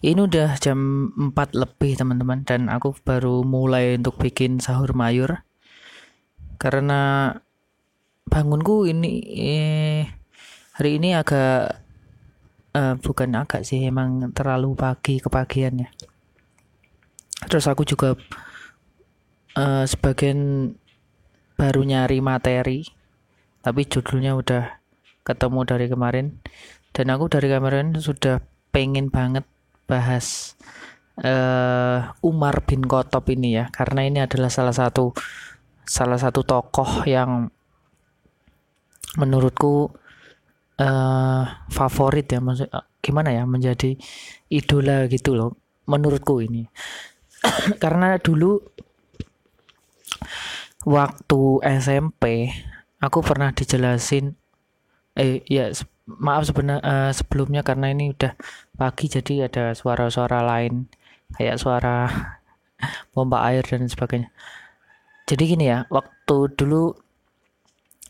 Ini udah jam 4 lebih teman-teman. Dan aku baru mulai untuk bikin sahur mayur. Karena bangunku ini eh, hari ini agak eh, bukan agak sih emang terlalu pagi kepagian ya. Terus aku juga eh, sebagian baru nyari materi tapi judulnya udah ketemu dari kemarin. Dan aku dari kemarin sudah pengen banget bahas uh, Umar bin Khattab ini ya. Karena ini adalah salah satu salah satu tokoh yang menurutku uh, favorit ya. Maksud gimana ya? Menjadi idola gitu loh. Menurutku ini. Karena dulu waktu SMP aku pernah dijelasin eh ya maaf sebenarnya uh, sebelumnya karena ini udah pagi jadi ada suara-suara lain kayak suara pompa air dan sebagainya. Jadi gini ya, waktu dulu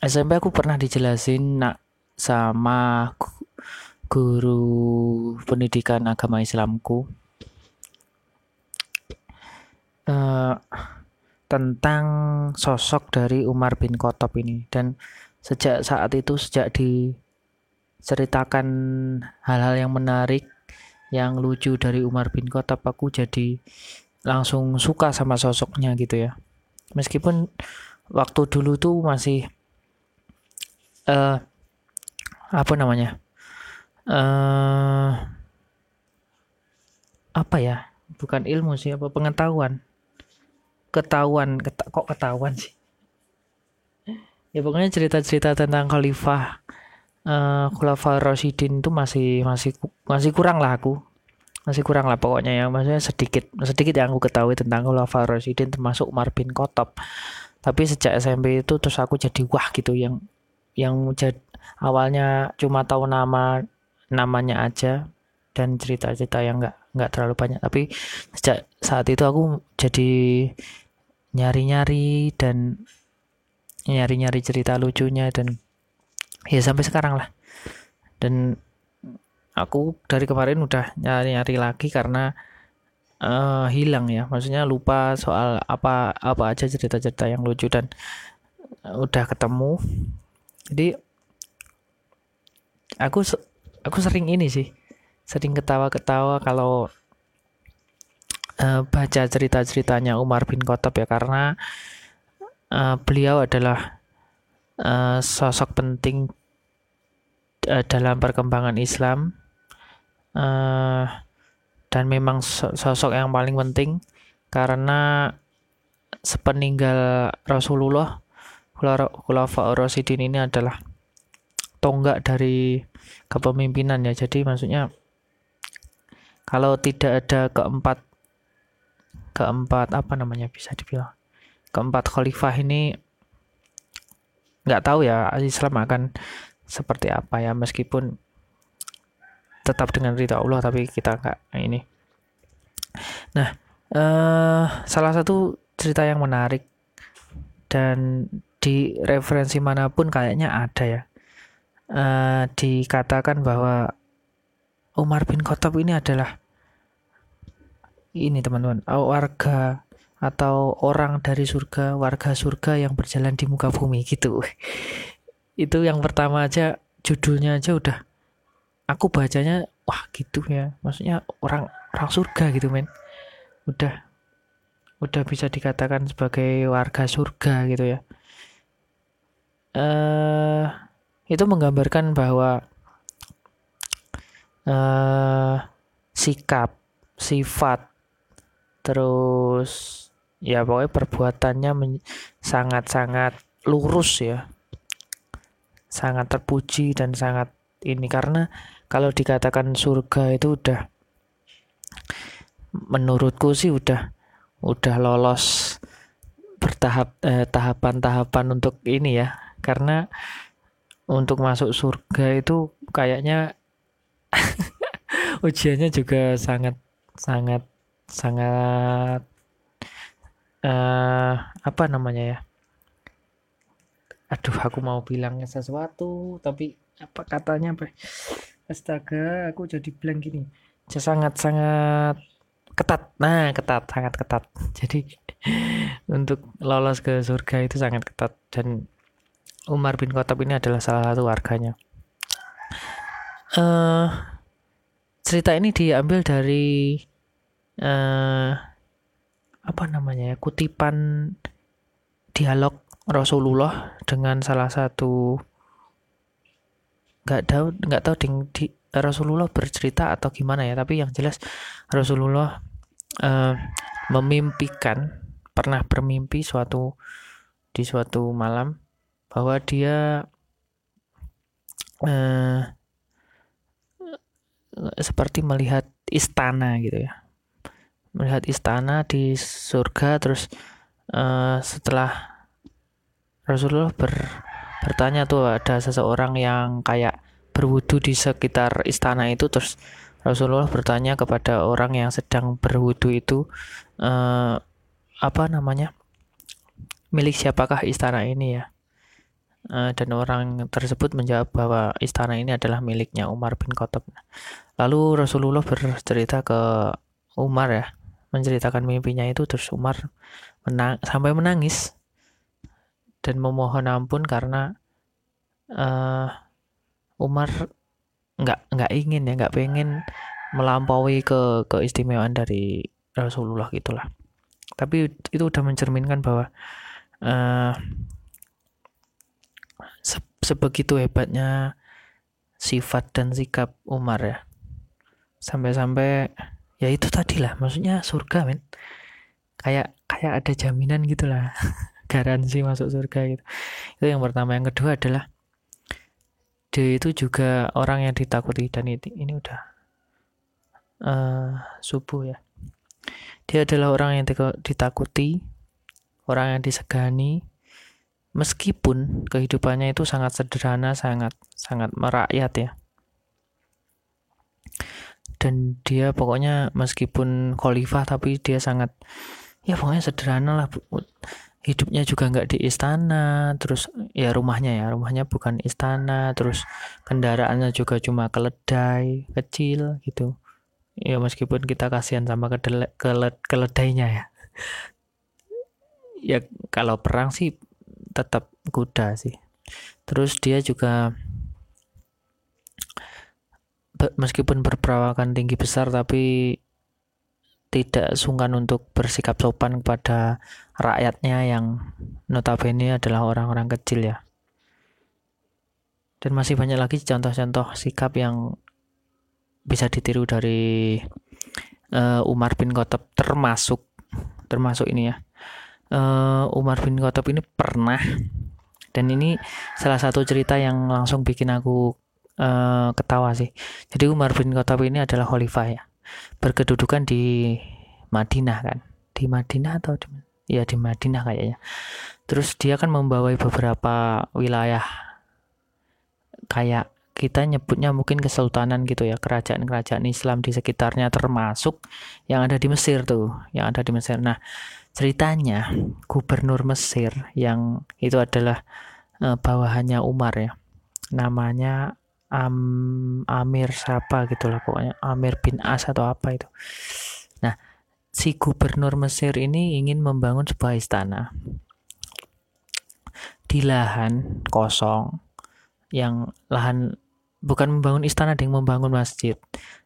SMP aku pernah dijelasin nak sama guru pendidikan agama Islamku uh, tentang sosok dari Umar bin Khattab ini dan sejak saat itu sejak di ceritakan hal-hal yang menarik yang lucu dari Umar bin Khattab aku jadi langsung suka sama sosoknya gitu ya. Meskipun waktu dulu tuh masih uh, apa namanya uh, apa ya bukan ilmu sih apa pengetahuan. Ketahuan keta kok ketahuan sih? Ya pokoknya cerita-cerita tentang khalifah uh, Khulafa Rasidin itu masih masih masih kurang lah aku. Masih kurang lah pokoknya ya. Maksudnya sedikit sedikit yang aku ketahui tentang Khulafa Rasidin termasuk Umar bin Khattab tapi sejak SMP itu terus aku jadi wah gitu. Yang yang jad, awalnya cuma tahu nama namanya aja dan cerita-cerita yang nggak nggak terlalu banyak. Tapi sejak saat itu aku jadi nyari-nyari dan nyari-nyari cerita lucunya dan ya sampai sekarang lah. Dan aku dari kemarin udah nyari-nyari lagi karena uh, hilang ya. Maksudnya lupa soal apa apa aja cerita-cerita yang lucu dan udah ketemu. Jadi aku aku sering ini sih. Sering ketawa-ketawa kalau uh, baca cerita-ceritanya Umar bin Khattab ya. Karena uh, beliau adalah uh, sosok penting uh, dalam perkembangan Islam. Uh, dan memang sosok yang paling penting karena sepeninggal Rasulullah Khulafa Rasidin ini adalah tonggak dari kepemimpinan ya. Jadi maksudnya kalau tidak ada keempat keempat apa namanya bisa dibilang keempat khalifah ini nggak tahu ya Islam akan seperti apa ya meskipun tetap dengan ridha Allah tapi kita nggak ini. Nah uh, salah satu cerita yang menarik dan di referensi mana pun kayaknya ada ya. Uh, dikatakan bahwa Umar bin Khattab ini adalah ini teman-teman warga atau orang dari surga, warga surga yang berjalan di muka bumi gitu. Itu yang pertama aja judulnya aja udah aku bacanya wah gitu ya. Maksudnya orang orang surga gitu men. Udah udah bisa dikatakan sebagai warga surga gitu ya. Eh uh, itu menggambarkan bahwa uh, sikap, sifat terus ya pokoknya perbuatannya sangat-sangat lurus ya. Sangat terpuji dan sangat ini karena kalau dikatakan surga itu udah menurutku sih udah udah lolos bertahap eh, tahapan-tahapan untuk ini ya. Karena untuk masuk surga itu kayaknya ujiannya juga sangat sangat sangat uh, apa namanya ya aduh aku mau bilangnya sesuatu tapi apa katanya apa astaga aku jadi blank gini sangat-sangat ketat. Nah, ketat, sangat ketat. Jadi untuk lolos ke surga itu sangat ketat dan Umar bin Khattab ini adalah salah satu warganya. Uh, cerita ini diambil dari uh, apa namanya ya kutipan dialog Rasulullah dengan salah satu nggak tahu nggak tahu di, di Rasulullah bercerita atau gimana ya tapi yang jelas Rasulullah uh, memimpikan pernah bermimpi suatu di suatu malam bahwa dia uh, seperti melihat istana gitu ya melihat istana di surga terus uh, setelah Rasulullah ber, bertanya tuh ada seseorang yang kayak berwudu di sekitar istana itu terus Rasulullah bertanya kepada orang yang sedang berwudu itu uh, apa namanya milik siapakah istana ini ya? Uh, dan orang tersebut menjawab bahwa istana ini adalah miliknya Umar bin Khattab. Lalu Rasulullah bercerita ke Umar ya menceritakan mimpinya itu terus Umar menang sampai menangis. Dan memohon ampun karena uh, Umar nggak nggak ingin ya nggak pengen melampaui ke keistimewaan dari Rasulullah gitulah. Tapi itu udah mencerminkan bahwa uh, se sebegitu hebatnya sifat dan sikap Umar ya. Sampai-sampai ya itu tadi lah maksudnya surga men. Kayak kayak ada jaminan gitulah. Garansi masuk surga gitu. Itu yang pertama. Yang kedua adalah dia itu juga orang yang ditakuti. Dan ini, ini udah uh, subuh ya. Dia adalah orang yang ditakuti orang yang disegani. Meskipun kehidupannya itu sangat sederhana sangat sangat merakyat ya dan dia pokoknya meskipun khalifah tapi dia sangat ya pokoknya sederhana lah hidupnya juga nggak di istana terus ya rumahnya ya rumahnya bukan istana terus kendaraannya juga cuma keledai kecil gitu. Ya meskipun kita kasihan sama kedele, keled, keledainya ya. Ya kalau perang sih tetap kuda sih. Terus dia juga meskipun berperawakan tinggi besar tapi tidak sungkan untuk bersikap sopan kepada rakyatnya yang notabene adalah orang-orang kecil ya. Dan masih banyak lagi contoh-contoh sikap yang bisa ditiru dari uh, Umar bin Khattab termasuk termasuk ini ya. Uh, Umar bin Khattab ini pernah dan ini salah satu cerita yang langsung bikin aku uh, ketawa sih. Jadi Umar bin Khattab ini adalah khalifah ya. Berkedudukan di Madinah kan. Di Madinah atau di ya di Madinah kayaknya. Terus dia kan membawai beberapa wilayah kayak kita nyebutnya mungkin kesultanan gitu ya kerajaan-kerajaan Islam di sekitarnya termasuk yang ada di Mesir tuh yang ada di Mesir nah ceritanya gubernur Mesir yang itu adalah uh, bawahannya Umar ya namanya Am, Amir siapa gitu lah pokoknya. Amir bin As atau apa itu. Nah si gubernur Mesir ini ingin membangun sebuah istana di lahan kosong yang lahan bukan membangun istana yang membangun masjid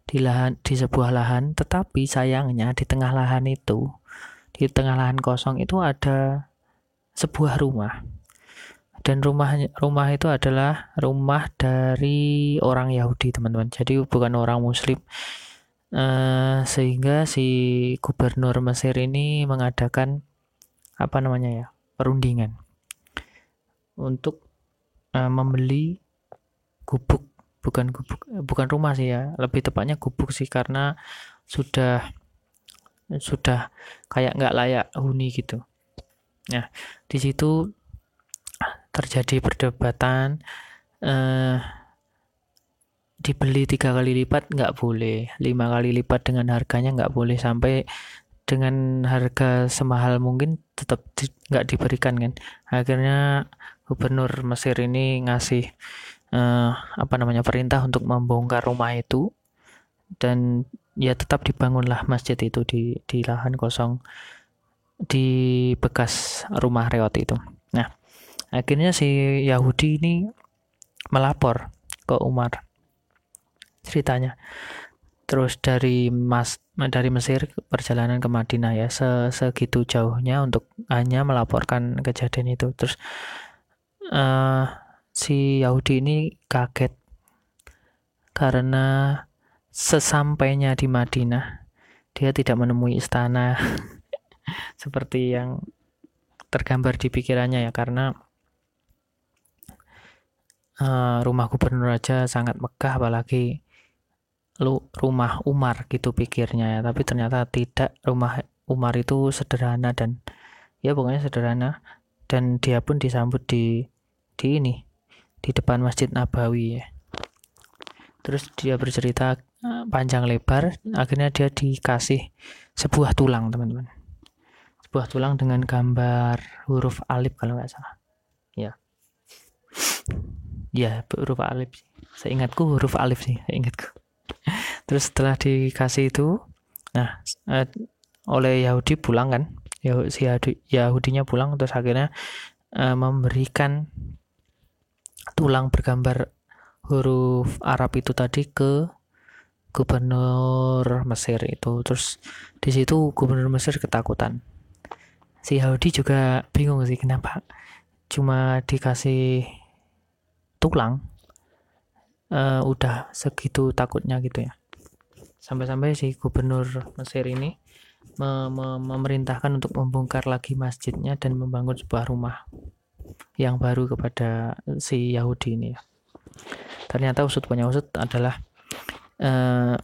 di lahan di sebuah lahan. Tetapi sayangnya di tengah lahan itu di tengah lahan kosong itu ada sebuah rumah dan rumah rumah itu adalah rumah dari orang Yahudi teman-teman. Jadi bukan orang Muslim. Uh, sehingga si gubernur Mesir ini mengadakan apa namanya ya perundingan untuk uh, membeli gubuk. Bukan gubuk bukan rumah sih ya. Lebih tepatnya gubuk sih karena sudah sudah kayak nggak layak huni gitu. Nah di situ terjadi perdebatan eh, dibeli tiga kali lipat nggak boleh lima kali lipat dengan harganya nggak boleh sampai dengan harga semahal mungkin tetap nggak di, diberikan kan akhirnya gubernur Mesir ini ngasih eh, apa namanya perintah untuk membongkar rumah itu dan ya tetap dibangunlah masjid itu di di lahan kosong di bekas rumah reot itu. Akhirnya si Yahudi ini melapor ke Umar ceritanya. Terus dari Mas dari Mesir perjalanan ke Madinah ya se segitu jauhnya untuk hanya melaporkan kejadian itu. Terus uh, si Yahudi ini kaget karena sesampainya di Madinah dia tidak menemui istana seperti yang tergambar di pikirannya ya karena uh, rumah gubernur aja sangat megah apalagi lu rumah Umar gitu pikirnya ya. Tapi ternyata tidak. Rumah Umar itu sederhana dan ya pokoknya sederhana. Dan dia pun disambut di di ini di depan Masjid Nabawi ya. Terus dia bercerita eh, panjang lebar. Akhirnya dia dikasih sebuah tulang teman-teman. Sebuah tulang dengan gambar huruf alif kalau nggak salah. Ya ya huruf alif. Seingatku huruf alif sih seingatku terus setelah dikasih itu nah eh, oleh Yahudi pulang kan? Si Yahudinya pulang terus akhirnya eh, memberikan tulang bergambar huruf Arab itu tadi ke gubernur Mesir itu. Terus di situ gubernur Mesir ketakutan. Si Yahudi juga bingung sih kenapa cuma dikasih tulang uh, udah segitu takutnya gitu ya sampai-sampai si gubernur Mesir ini me me memerintahkan untuk membongkar lagi masjidnya dan membangun sebuah rumah yang baru kepada si Yahudi ini ya. Ternyata usut punya usut adalah uh,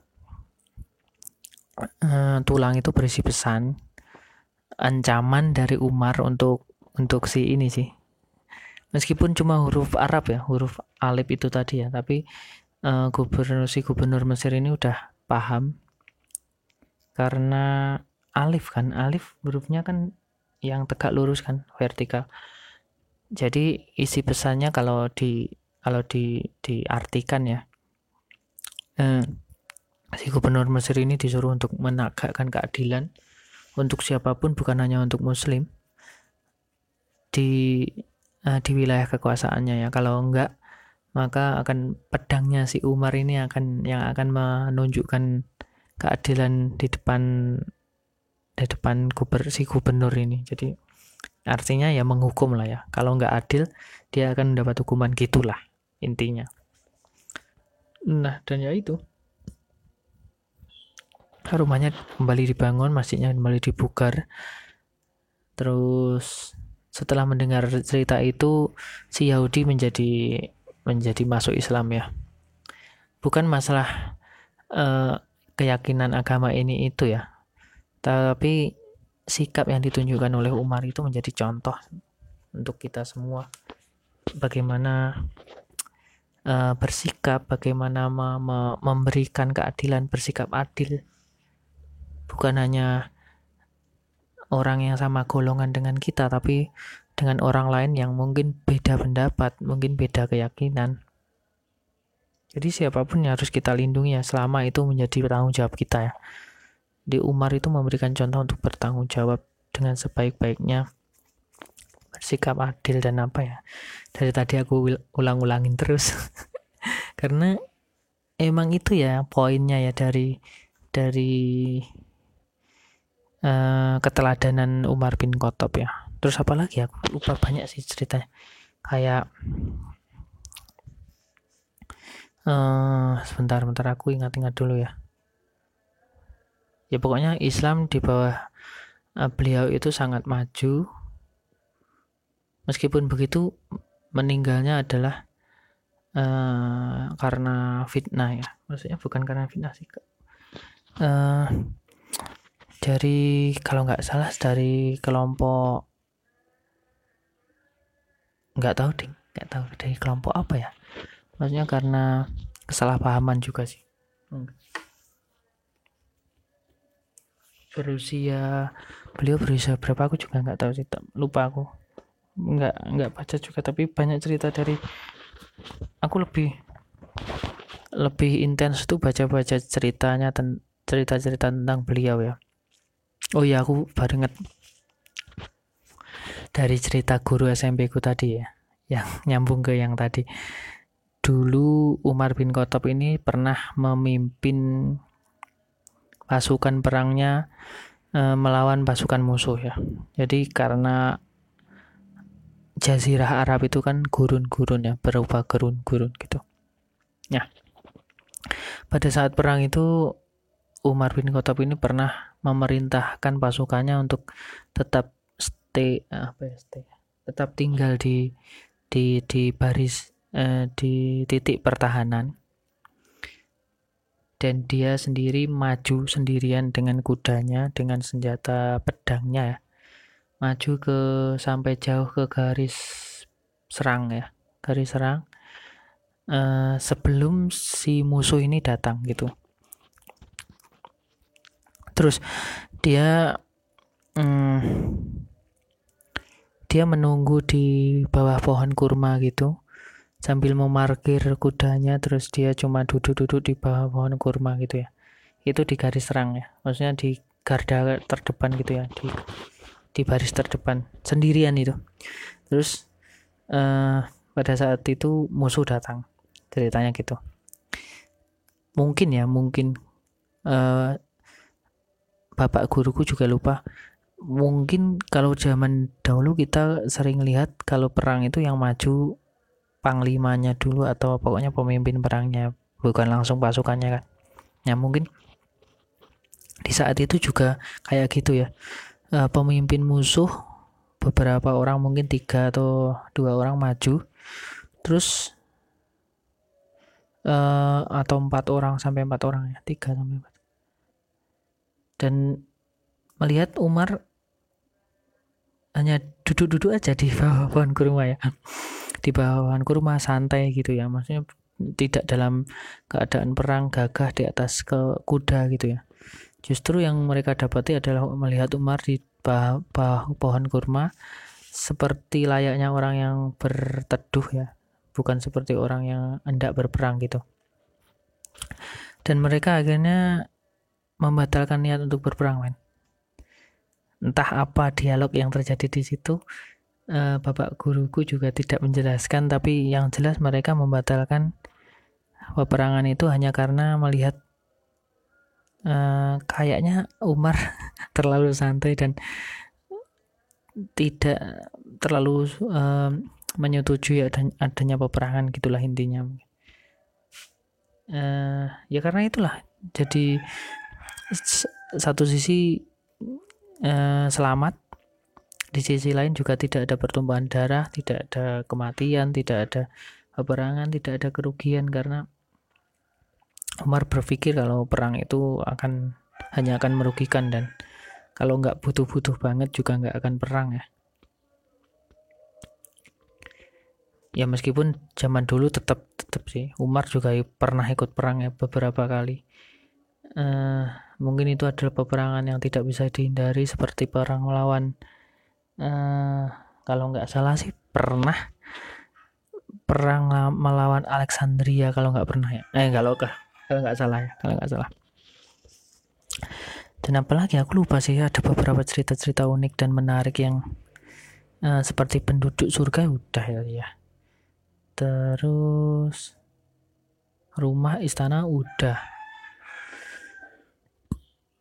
uh, tulang itu berisi pesan ancaman dari Umar untuk untuk si ini sih. Meskipun cuma huruf Arab ya, huruf alif itu tadi ya, tapi uh, gubernur si gubernur Mesir ini udah paham. Karena alif kan alif hurufnya kan yang tegak lurus kan vertikal. Jadi isi pesannya kalau di kalau di diartikan ya eh, si gubernur Mesir ini disuruh untuk menegakkan keadilan untuk siapa pun bukan hanya untuk muslim. Di eh, di wilayah kekuasaannya ya. Kalau enggak maka akan pedangnya si Umar ini akan yang akan menunjukkan keadilan di depan di depan guber, si gubernur ini. Jadi artinya ya menghukum lah ya. Kalau nggak adil dia akan mendapat hukuman gitulah intinya. Nah dan ya itu. Rumahnya kembali dibangun masjidnya kembali dibugar. Terus setelah mendengar cerita itu si Yahudi menjadi menjadi masuk Islam ya. Bukan masalah uh, keyakinan agama ini itu ya. Tapi sikap yang ditunjukkan oleh Umar itu menjadi contoh untuk kita semua. Bagaimana uh, bersikap bagaimana me memberikan keadilan bersikap adil. Bukan hanya orang yang sama golongan dengan kita tapi dengan orang lain yang mungkin beda pendapat, mungkin beda keyakinan. Jadi siapa pun yang harus kita lindungi ya selama itu menjadi tanggung jawab kita ya. Di Umar itu memberikan contoh untuk bertanggung jawab dengan sebaik-baiknya bersikap adil dan apa ya. Dari tadi aku ulang-ulangin terus. Karena emang itu ya poinnya ya dari dari uh, keteladanan Umar bin Khattab ya. Terus apa lagi? Aku lupa banyak sih ceritanya. Kayak uh, sebentar sebentar aku ingat-ingat dulu ya. Ya pokoknya Islam di bawah uh, beliau itu sangat maju. Meskipun begitu meninggalnya adalah uh, karena fitnah ya. Maksudnya bukan karena fitnah sih uh, dari kalau nggak salah dari kelompok nggak tahu ding. Nggak tahu dari kelompok apa ya? Maksudnya karena kesalahpahaman juga sih. Berusia beliau berusia berapa? Aku juga nggak tahu sih lupa aku. Nggak nggak baca juga tapi banyak cerita dari aku lebih lebih intens tuh baca-baca ceritanya ten, cerita-cerita tentang beliau ya oh iya aku baru inget dari cerita guru SMP ku tadi ya yang nyambung ke yang tadi dulu Umar bin Khattab ini pernah memimpin pasukan perangnya e, melawan pasukan musuh ya. Jadi karena Jazirah Arab itu kan gurun-gurun ya, berupa gurun-gurun gitu. Ya. Pada saat perang itu Umar bin Khattab ini pernah memerintahkan pasukannya untuk tetap stay apa ya stay tetap tinggal di di di baris eh, di titik pertahanan. Dan dia sendiri maju sendirian dengan kudanya dengan senjata pedangnya ya. Maju ke sampai jauh ke garis serang ya garis serang. Uh, sebelum si musuh ini datang gitu terus dia um, dia menunggu di bawah pohon kurma gitu. Sambil memarkir kudanya terus dia cuma duduk-duduk di bawah pohon kurma gitu ya. Itu di garis serang ya. Maksudnya di garda terdepan gitu ya. Di di baris terdepan. Sendirian itu. Terus uh, pada saat itu musuh datang. Ceritanya gitu. Mungkin ya mungkin uh, bapak guruku juga lupa. Mungkin kalau zaman dahulu kita sering lihat kalau perang itu yang maju panglimanya dulu atau pokoknya pemimpin perangnya bukan langsung pasukannya kan. Ya mungkin di saat itu juga kayak gitu ya. Uh, pemimpin musuh beberapa orang mungkin tiga atau dua orang maju. Terus uh, atau empat orang sampai empat orang ya tiga sampai empat dan melihat Umar hanya duduk-duduk aja di bawah pohon kurma ya. Di bawah pohon kurma santai gitu ya. Maksudnya tidak dalam keadaan perang gagah di atas ke kuda gitu ya. Justru yang mereka dapati adalah melihat Umar di bawah, bawah pohon kurma seperti layaknya orang yang berteduh ya, bukan seperti orang yang hendak berperang gitu. Dan mereka akhirnya membatalkan niat untuk berperang, men. Entah apa dialog yang terjadi di situ, eh, bapak guruku juga tidak menjelaskan, tapi yang jelas mereka membatalkan peperangan itu hanya karena melihat uh, kayaknya Umar terlalu santai dan tidak terlalu uh, menyetujui adanya peperangan gitulah intinya uh, ya karena itulah jadi satu sisi uh, selamat di sisi lain juga tidak ada pertumbuhan darah tidak ada kematian tidak ada peperangan tidak ada kerugian karena Umar berpikir kalau perang itu akan hanya akan merugikan dan kalau nggak butuh-butuh banget juga nggak akan perang ya. Ya meskipun zaman dulu tetap tetap sih Umar juga pernah ikut perang ya beberapa kali. Uh, mungkin itu adalah peperangan yang tidak bisa dihindari seperti perang melawan uh, kalau nggak salah sih pernah perang melawan Alexandria kalau nggak pernah ya. Eh kalau kalau nggak salah ya kalau nggak salah. Dan apalagi aku lupa sih ada beberapa cerita-cerita unik dan menarik yang uh, seperti penduduk surga udah ya ya terus rumah istana udah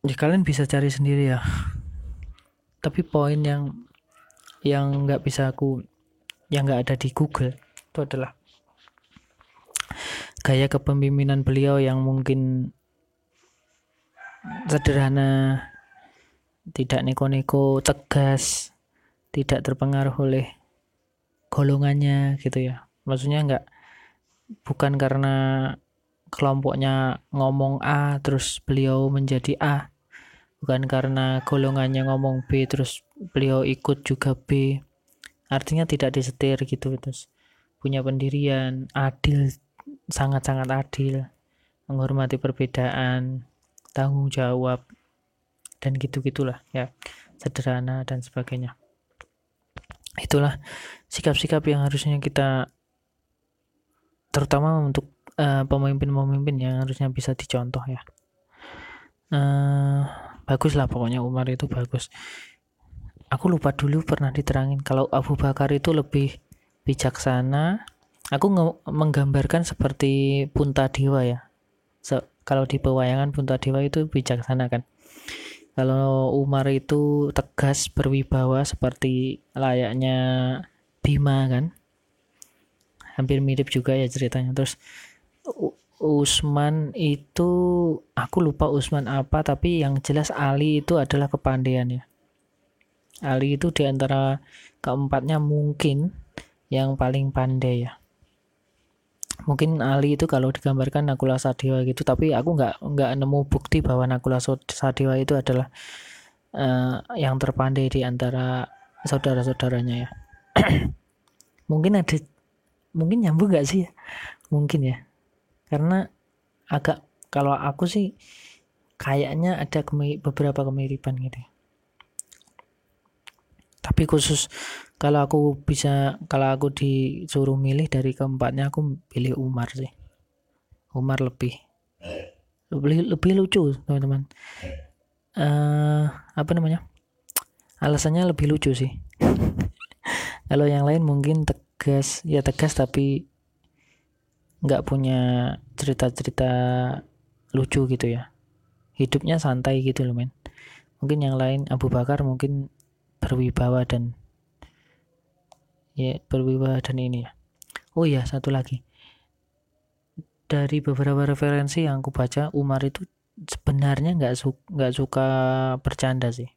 ya kalian bisa cari sendiri ya tapi poin yang yang nggak bisa aku yang nggak ada di Google itu adalah gaya kepemimpinan beliau yang mungkin sederhana, tidak neko-neko, tegas, tidak terpengaruh oleh golongannya gitu ya. Maksudnya enggak bukan karena kelompoknya ngomong A terus beliau menjadi A. Bukan karena golongannya ngomong B terus beliau ikut juga B. Artinya tidak disetir gitu terus punya pendirian, adil sangat-sangat adil, menghormati perbedaan, tanggung jawab, dan gitu-gitulah ya, sederhana dan sebagainya. Itulah sikap-sikap yang harusnya kita, terutama untuk pemimpin pemimpin-pemimpin yang harusnya bisa dicontoh ya. uh, bagus lah pokoknya Umar itu bagus. Aku lupa dulu pernah diterangin kalau Abu Bakar itu lebih bijaksana aku menggambarkan seperti Punta Dewa ya. So, kalau di pewayangan Punta Dewa itu bijaksana kan. Kalau Umar itu tegas berwibawa seperti layaknya Bima kan. Hampir mirip juga ya ceritanya. Terus Usman itu aku lupa Usman apa tapi yang jelas Ali itu adalah kepandaiannya Ali itu di antara keempatnya mungkin yang paling pandai ya. Mungkin Ali itu kalau digambarkan Nakula Sadewa gitu tapi aku nggak nggak nemu bukti bahwa Nakula Sadewa itu adalah uh, yang terpandai di antara saudara-saudaranya ya. Mungkin ada mungkin nyambung nggak sih ya? Mungkin ya karena agak kalau aku sih kayaknya ada kemi, beberapa kemiripan gitu. Tapi khusus kalau aku bisa kalau aku disuruh milih dari keempatnya aku pilih Umar sih. Umar lebih lebih lebih lucu teman-teman. Uh, apa namanya? Alasannya lebih lucu sih. Kalau yang lain mungkin tegas ya tegas tapi nggak punya cerita-cerita lucu gitu ya. Hidupnya santai gitu loh men. Mungkin yang lain Abu Bakar mungkin berwibawa dan ya berwibawa dan ini ya. Oh ya satu lagi. Dari beberapa referensi yang aku baca Umar itu sebenarnya nggak su nggak suka bercanda sih.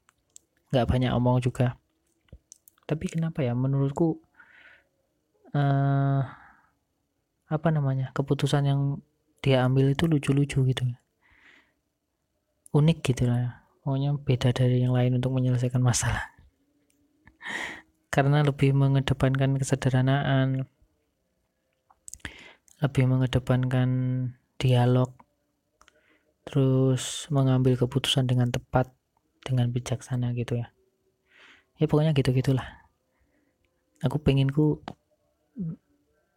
Nggak banyak omong juga. Tapi kenapa ya? Menurutku uh, apa namanya keputusan yang dia ambil itu lucu-lucu gitu unik gitu lah pokoknya beda dari yang lain untuk menyelesaikan masalah. Karena lebih mengedepankan kesederhanaan lebih mengedepankan dialog terus mengambil keputusan dengan tepat dengan bijaksana gitu ya. Ya pokoknya gitu gitulah aku penginku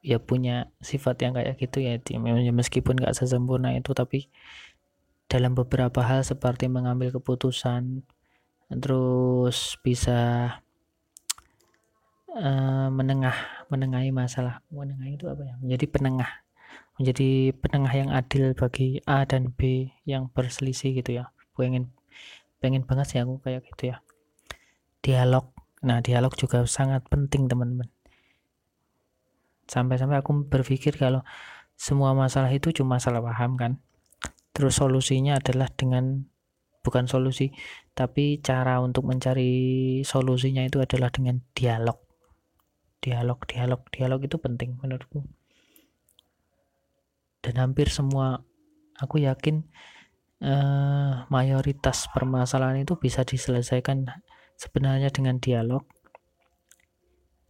ya punya sifat yang kayak gitu ya, ya meskipun gak sesempurna itu tapi dalam beberapa hal seperti mengambil keputusan terus bisa uh, menengah menengahi masalah. Menengahi itu apa ya? Menjadi penengah. Menjadi penengah yang adil bagi A dan B yang berselisih gitu ya. Pengen pengen banget sih aku kayak gitu ya. Dialog. Nah dialog juga sangat penting teman-teman sampai-sampai aku berpikir kalau semua masalah itu cuma salah paham kan? Terus solusinya adalah dengan bukan solusi tapi cara untuk mencari solusinya itu adalah dengan dialog. Dialog dialog dialog itu penting menurutku. Dan hampir semua aku yakin eh, mayoritas permasalahan itu bisa diselesaikan sebenarnya dengan dialog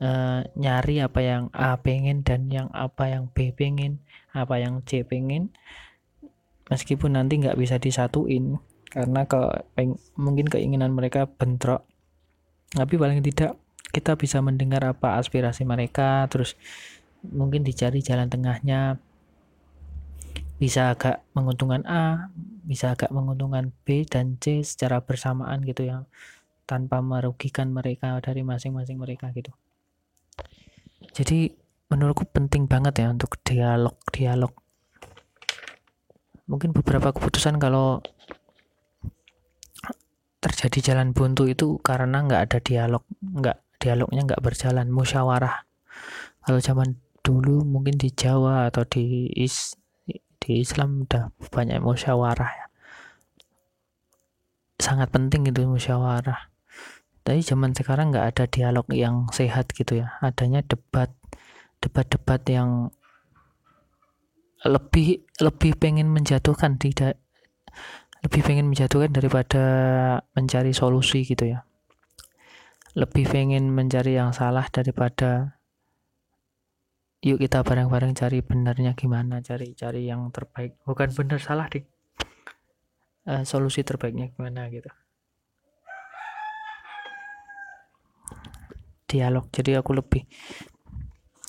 uh, nyari apa yang A pengen dan yang apa yang B pengen apa yang C pengen. Meskipun nanti nggak bisa disatuin karena ke peng, mungkin keinginan mereka bentrok. Tapi paling tidak kita bisa mendengar apa aspirasi mereka terus mungkin dicari jalan tengahnya. Bisa agak menguntungkan A bisa agak menguntungkan B dan C secara bersamaan gitu ya tanpa merugikan mereka dari masing-masing mereka gitu jadi menurutku penting banget ya untuk dialog dialog. Mungkin beberapa keputusan kalau terjadi jalan buntu itu karena nggak ada dialog nggak dialognya nggak berjalan musyawarah. Kalau zaman dulu mungkin di Jawa atau di is di Islam udah banyak musyawarah ya. Sangat penting itu musyawarah tapi zaman sekarang nggak ada dialog yang sehat gitu ya. Adanya debat debat-debat yang lebih lebih pengen menjatuhkan tidak lebih pengen menjatuhkan daripada mencari solusi gitu ya. Lebih pengen mencari yang salah daripada yuk kita bareng-bareng cari benarnya gimana cari cari yang terbaik. Bukan benar salah deh uh, solusi terbaiknya gimana gitu dialog. Jadi aku lebih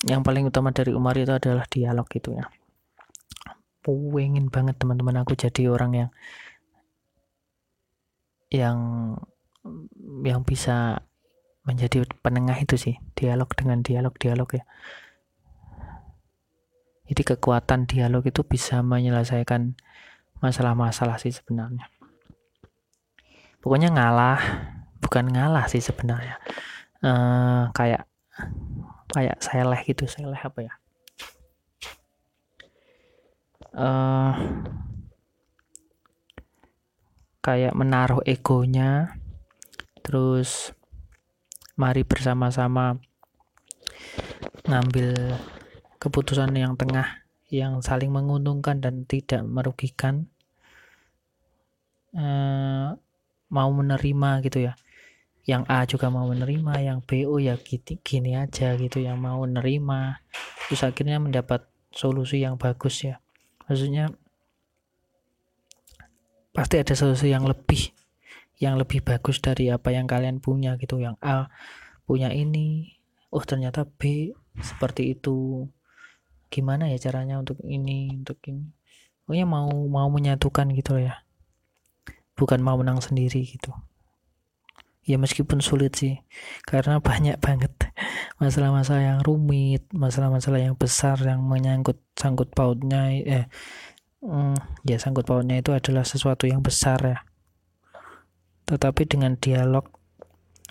yang paling utama dari Umar itu adalah dialog gitu ya. Pengen banget teman-teman aku jadi orang yang yang yang bisa menjadi penengah itu sih dialog dengan dialog-dialog ya. Jadi kekuatan dialog itu bisa menyelesaikan masalah-masalah sih sebenarnya. Pokoknya ngalah bukan ngalah sih sebenarnya uh, kayak kayak seleh gitu seleh apa ya? Uh, kayak menaruh egonya terus mari bersama-sama ngambil keputusan yang tengah yang saling menguntungkan dan tidak merugikan. Uh, mau menerima gitu ya yang A juga mau menerima yang B oh ya gini, gini aja gitu yang mau menerima terus akhirnya mendapat solusi yang bagus ya. Maksudnya pasti ada solusi yang lebih yang lebih bagus dari apa yang kalian punya gitu. Yang A punya ini oh ternyata B seperti itu. Gimana ya caranya untuk ini untuk ini? Pokoknya mau mau menyatukan gitu ya. Bukan mau menang sendiri gitu ya meskipun sulit sih karena banyak banget masalah-masalah yang rumit masalah-masalah yang besar yang menyangkut sangkut pautnya eh mm, ya sangkut pautnya itu adalah sesuatu yang besar ya. Tetapi dengan dialog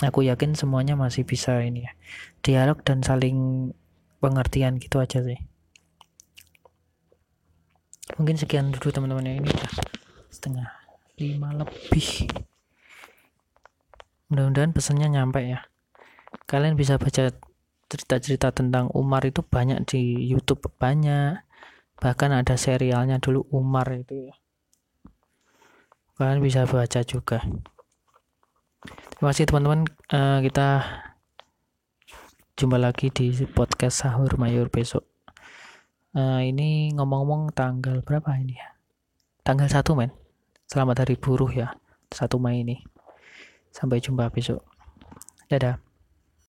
aku yakin semuanya masih bisa ini ya. Dialog dan saling pengertian gitu aja sih. Mungkin sekian dulu teman-teman ya. Ini udah setengah lima lebih mudah-mudahan pesannya nyampe ya. Kalian bisa baca cerita-cerita tentang Umar itu banyak di YouTube banyak. Bahkan ada serialnya dulu Umar itu ya. Kalian bisa baca juga. Terima kasih teman-teman. Uh, kita jumpa lagi di podcast sahur mayor besok. Uh, ini ngomong-ngomong tanggal berapa ini ya? Tanggal 1 men. Selamat Hari Buruh ya, 1 Mei ini. Sampai jumpa besok. Dadah.